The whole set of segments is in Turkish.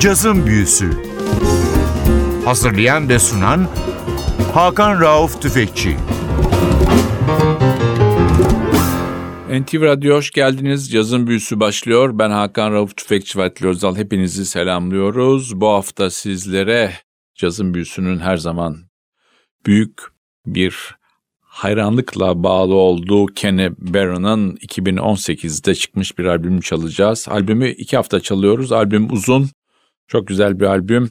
Cazın Büyüsü Hazırlayan ve sunan Hakan Rauf Tüfekçi NTV Radyo hoş geldiniz. Cazın Büyüsü başlıyor. Ben Hakan Rauf Tüfekçi ve Atli Özal. Hepinizi selamlıyoruz. Bu hafta sizlere Cazın Büyüsü'nün her zaman büyük bir hayranlıkla bağlı olduğu Kenny Barron'ın 2018'de çıkmış bir albüm çalacağız. Albümü iki hafta çalıyoruz. Albüm uzun, çok güzel bir albüm.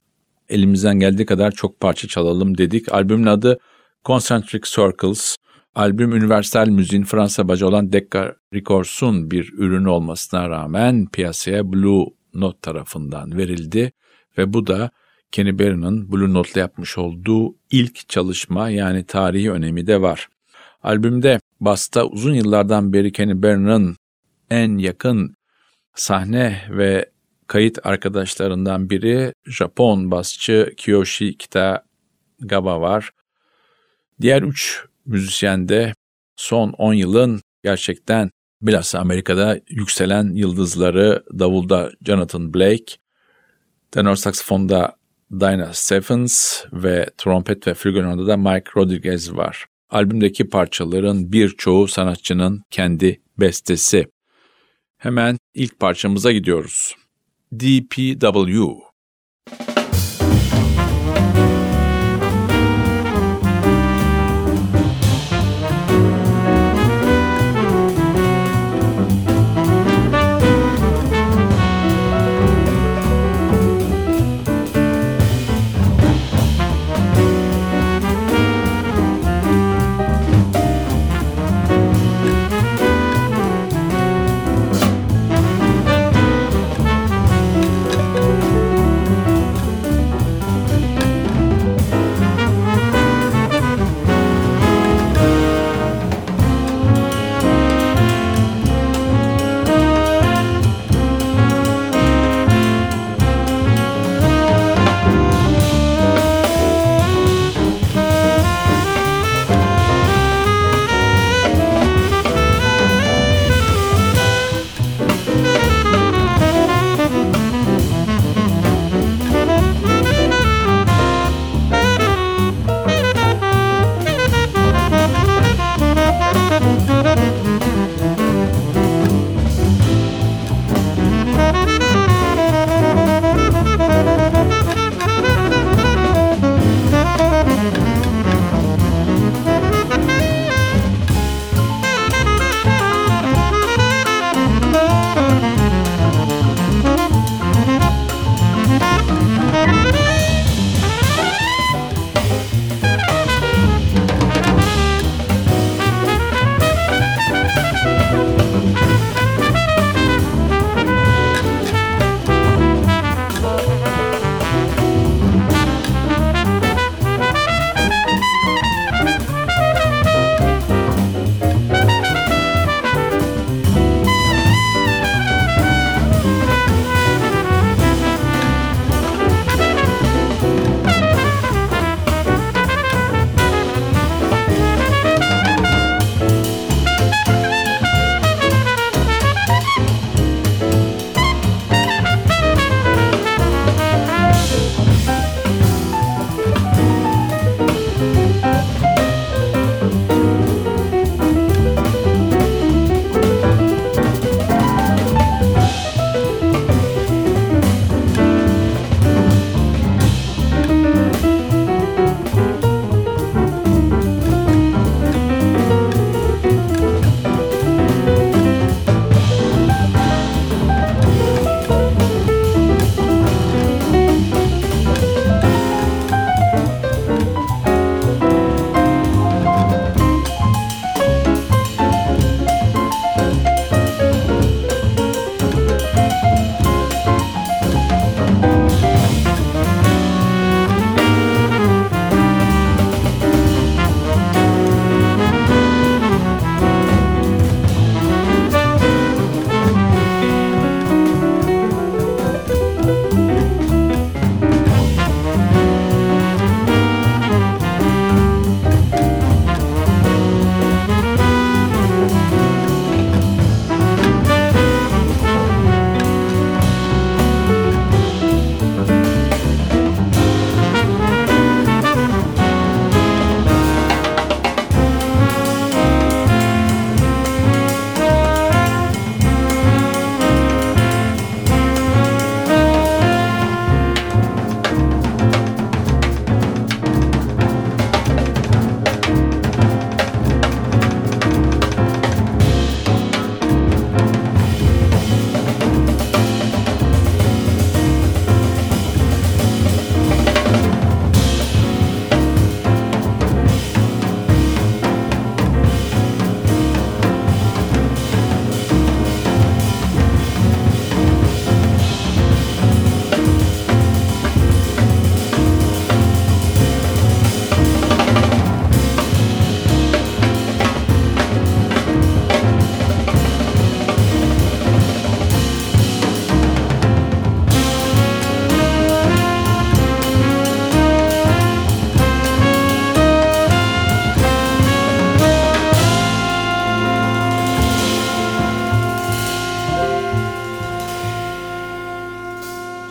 Elimizden geldiği kadar çok parça çalalım dedik. Albümün adı Concentric Circles. Albüm Universal Müziğin Fransa bacı olan Decca Records'un bir ürünü olmasına rağmen piyasaya Blue Note tarafından verildi ve bu da Kenny Barron'ın Blue Note'la yapmış olduğu ilk çalışma yani tarihi önemi de var. Albümde basta uzun yıllardan beri Kenny Barron'ın en yakın sahne ve kayıt arkadaşlarından biri Japon basçı Kiyoshi Kitagawa var. Diğer üç müzisyen de son 10 yılın gerçekten bilhassa Amerika'da yükselen yıldızları davulda Jonathan Blake, tenor saksafonda Dinah Stephens ve trompet ve flügelhorn'da da Mike Rodriguez var. Albümdeki parçaların birçoğu sanatçının kendi bestesi. Hemen ilk parçamıza gidiyoruz. DPW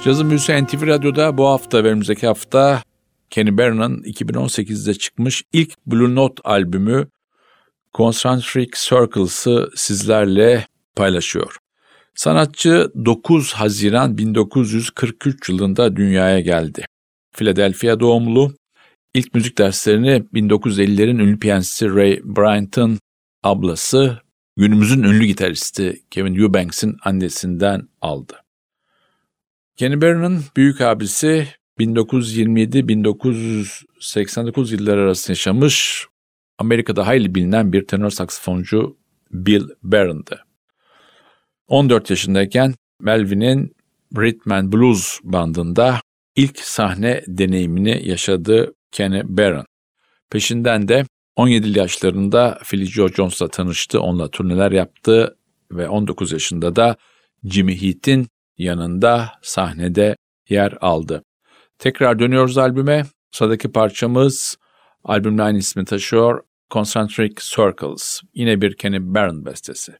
Cazın Büyüsü NTV Radyo'da bu hafta ve önümüzdeki hafta Kenny Barron'ın 2018'de çıkmış ilk Blue Note albümü Concentric Circles'ı sizlerle paylaşıyor. Sanatçı 9 Haziran 1943 yılında dünyaya geldi. Philadelphia doğumlu. İlk müzik derslerini 1950'lerin ünlü piyanist Ray Bryant'ın ablası, günümüzün ünlü gitaristi Kevin Eubanks'in annesinden aldı. Kenny Barron'ın büyük abisi 1927-1989 yılları arasında yaşamış Amerika'da hayli bilinen bir tenor saksafoncu Bill Barron'dı. 14 yaşındayken Melvin'in Rhythm and Blues bandında ilk sahne deneyimini yaşadı Kenny Barron. Peşinden de 17 yaşlarında Philly Joe Jones'la tanıştı, onunla turneler yaptı ve 19 yaşında da Jimmy Heath'in yanında sahnede yer aldı. Tekrar dönüyoruz albüme. Sıradaki parçamız albümün aynı ismi taşıyor. Concentric Circles. Yine bir Kenny Barron bestesi.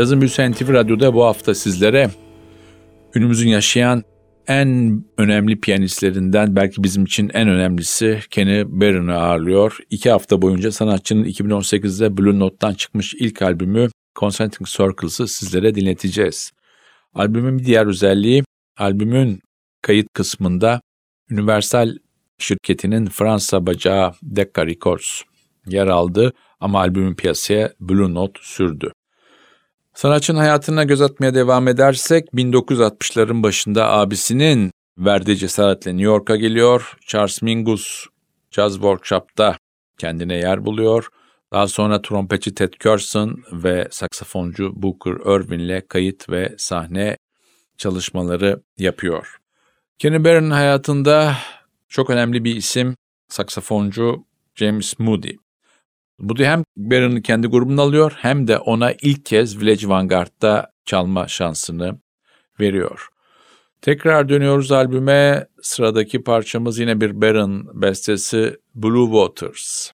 Cazın Büyüsü NTV Radyo'da bu hafta sizlere günümüzün yaşayan en önemli piyanistlerinden belki bizim için en önemlisi Kenny Barron'ı ağırlıyor. İki hafta boyunca sanatçının 2018'de Blue Note'dan çıkmış ilk albümü Concentric Circles'ı sizlere dinleteceğiz. Albümün bir diğer özelliği albümün kayıt kısmında Universal şirketinin Fransa bacağı Decca Records yer aldı ama albümün piyasaya Blue Note sürdü. Sanatçının hayatına göz atmaya devam edersek 1960'ların başında abisinin verdiği cesaretle New York'a geliyor. Charles Mingus Jazz Workshop'ta kendine yer buluyor. Daha sonra trompetçi Ted Curson ve saksafoncu Booker Irvin'le kayıt ve sahne çalışmaları yapıyor. Kenny Barron'ın hayatında çok önemli bir isim saksafoncu James Moody. Moody hem Barron'ı kendi grubuna alıyor hem de ona ilk kez Village Vanguard'da çalma şansını veriyor. Tekrar dönüyoruz albüme. Sıradaki parçamız yine bir Barron bestesi Blue Waters.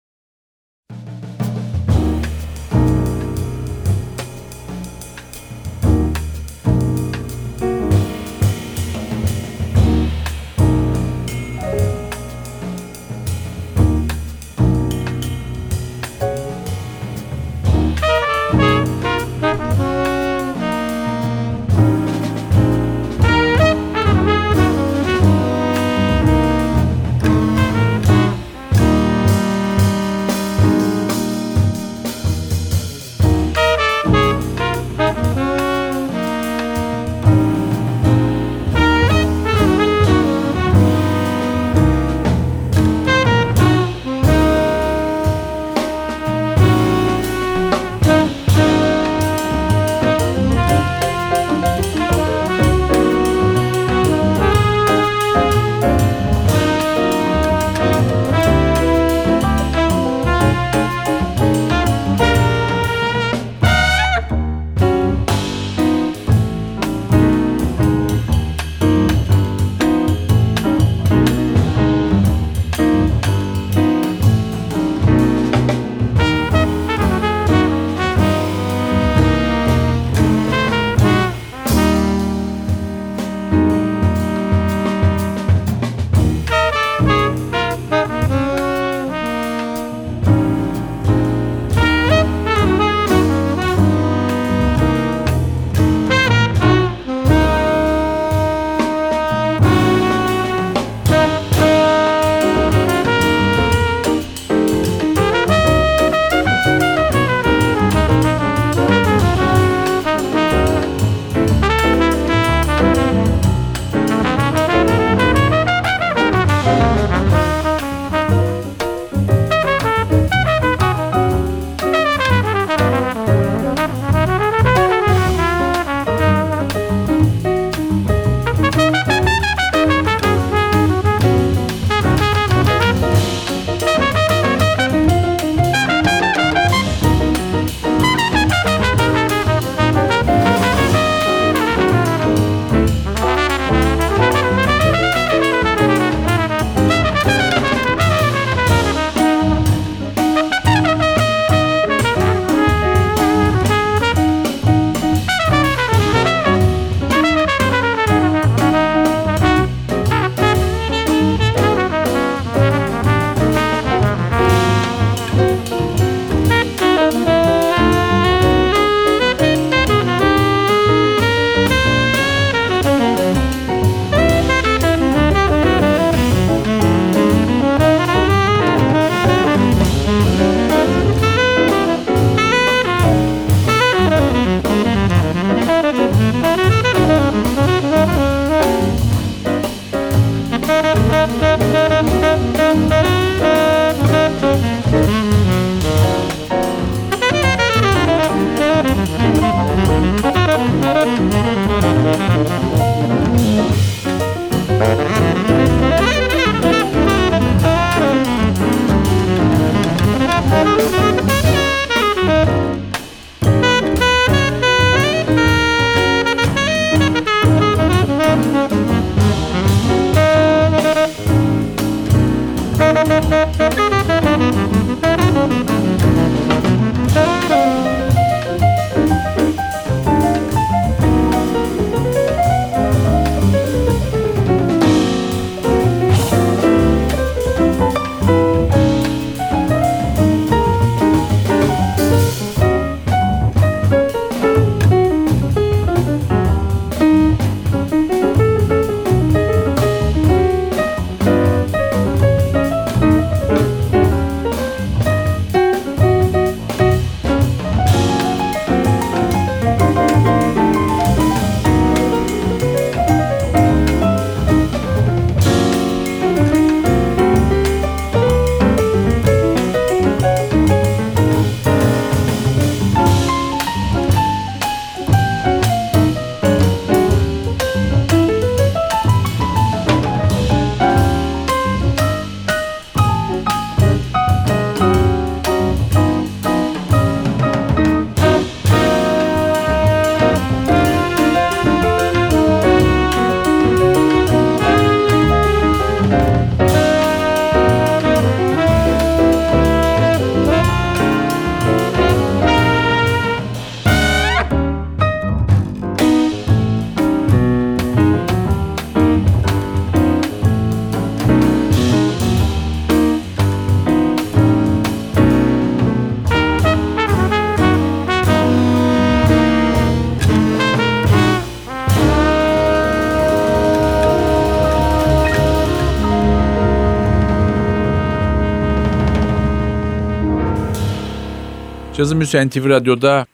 Cazın Müziği NTV Radyo'da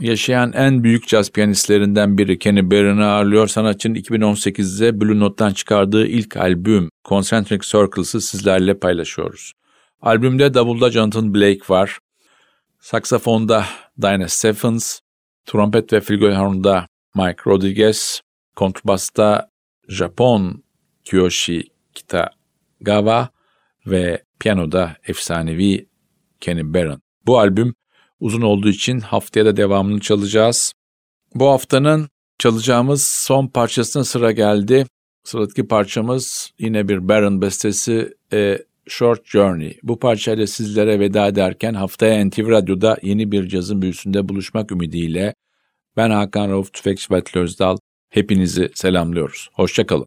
yaşayan en büyük caz piyanistlerinden biri Kenny Barron'ı ağırlıyor. Sanatçının 2018'de Blue Note'dan çıkardığı ilk albüm Concentric Circles'ı sizlerle paylaşıyoruz. Albümde davulda Jonathan Blake var. Saksafonda Dinah Stephens, trompet ve flügelhornda Mike Rodriguez, kontrbasta Japon Kiyoshi Kitagawa ve piyanoda efsanevi Kenny Barron. Bu albüm uzun olduğu için haftaya da devamını çalacağız. Bu haftanın çalacağımız son parçasına sıra geldi. Sıradaki parçamız yine bir Barron bestesi A Short Journey. Bu parçayla sizlere veda ederken haftaya NTV Radyo'da yeni bir cazın büyüsünde buluşmak ümidiyle ben Hakan Rauf Tüfekçi Batlı Özdal. Hepinizi selamlıyoruz. Hoşçakalın.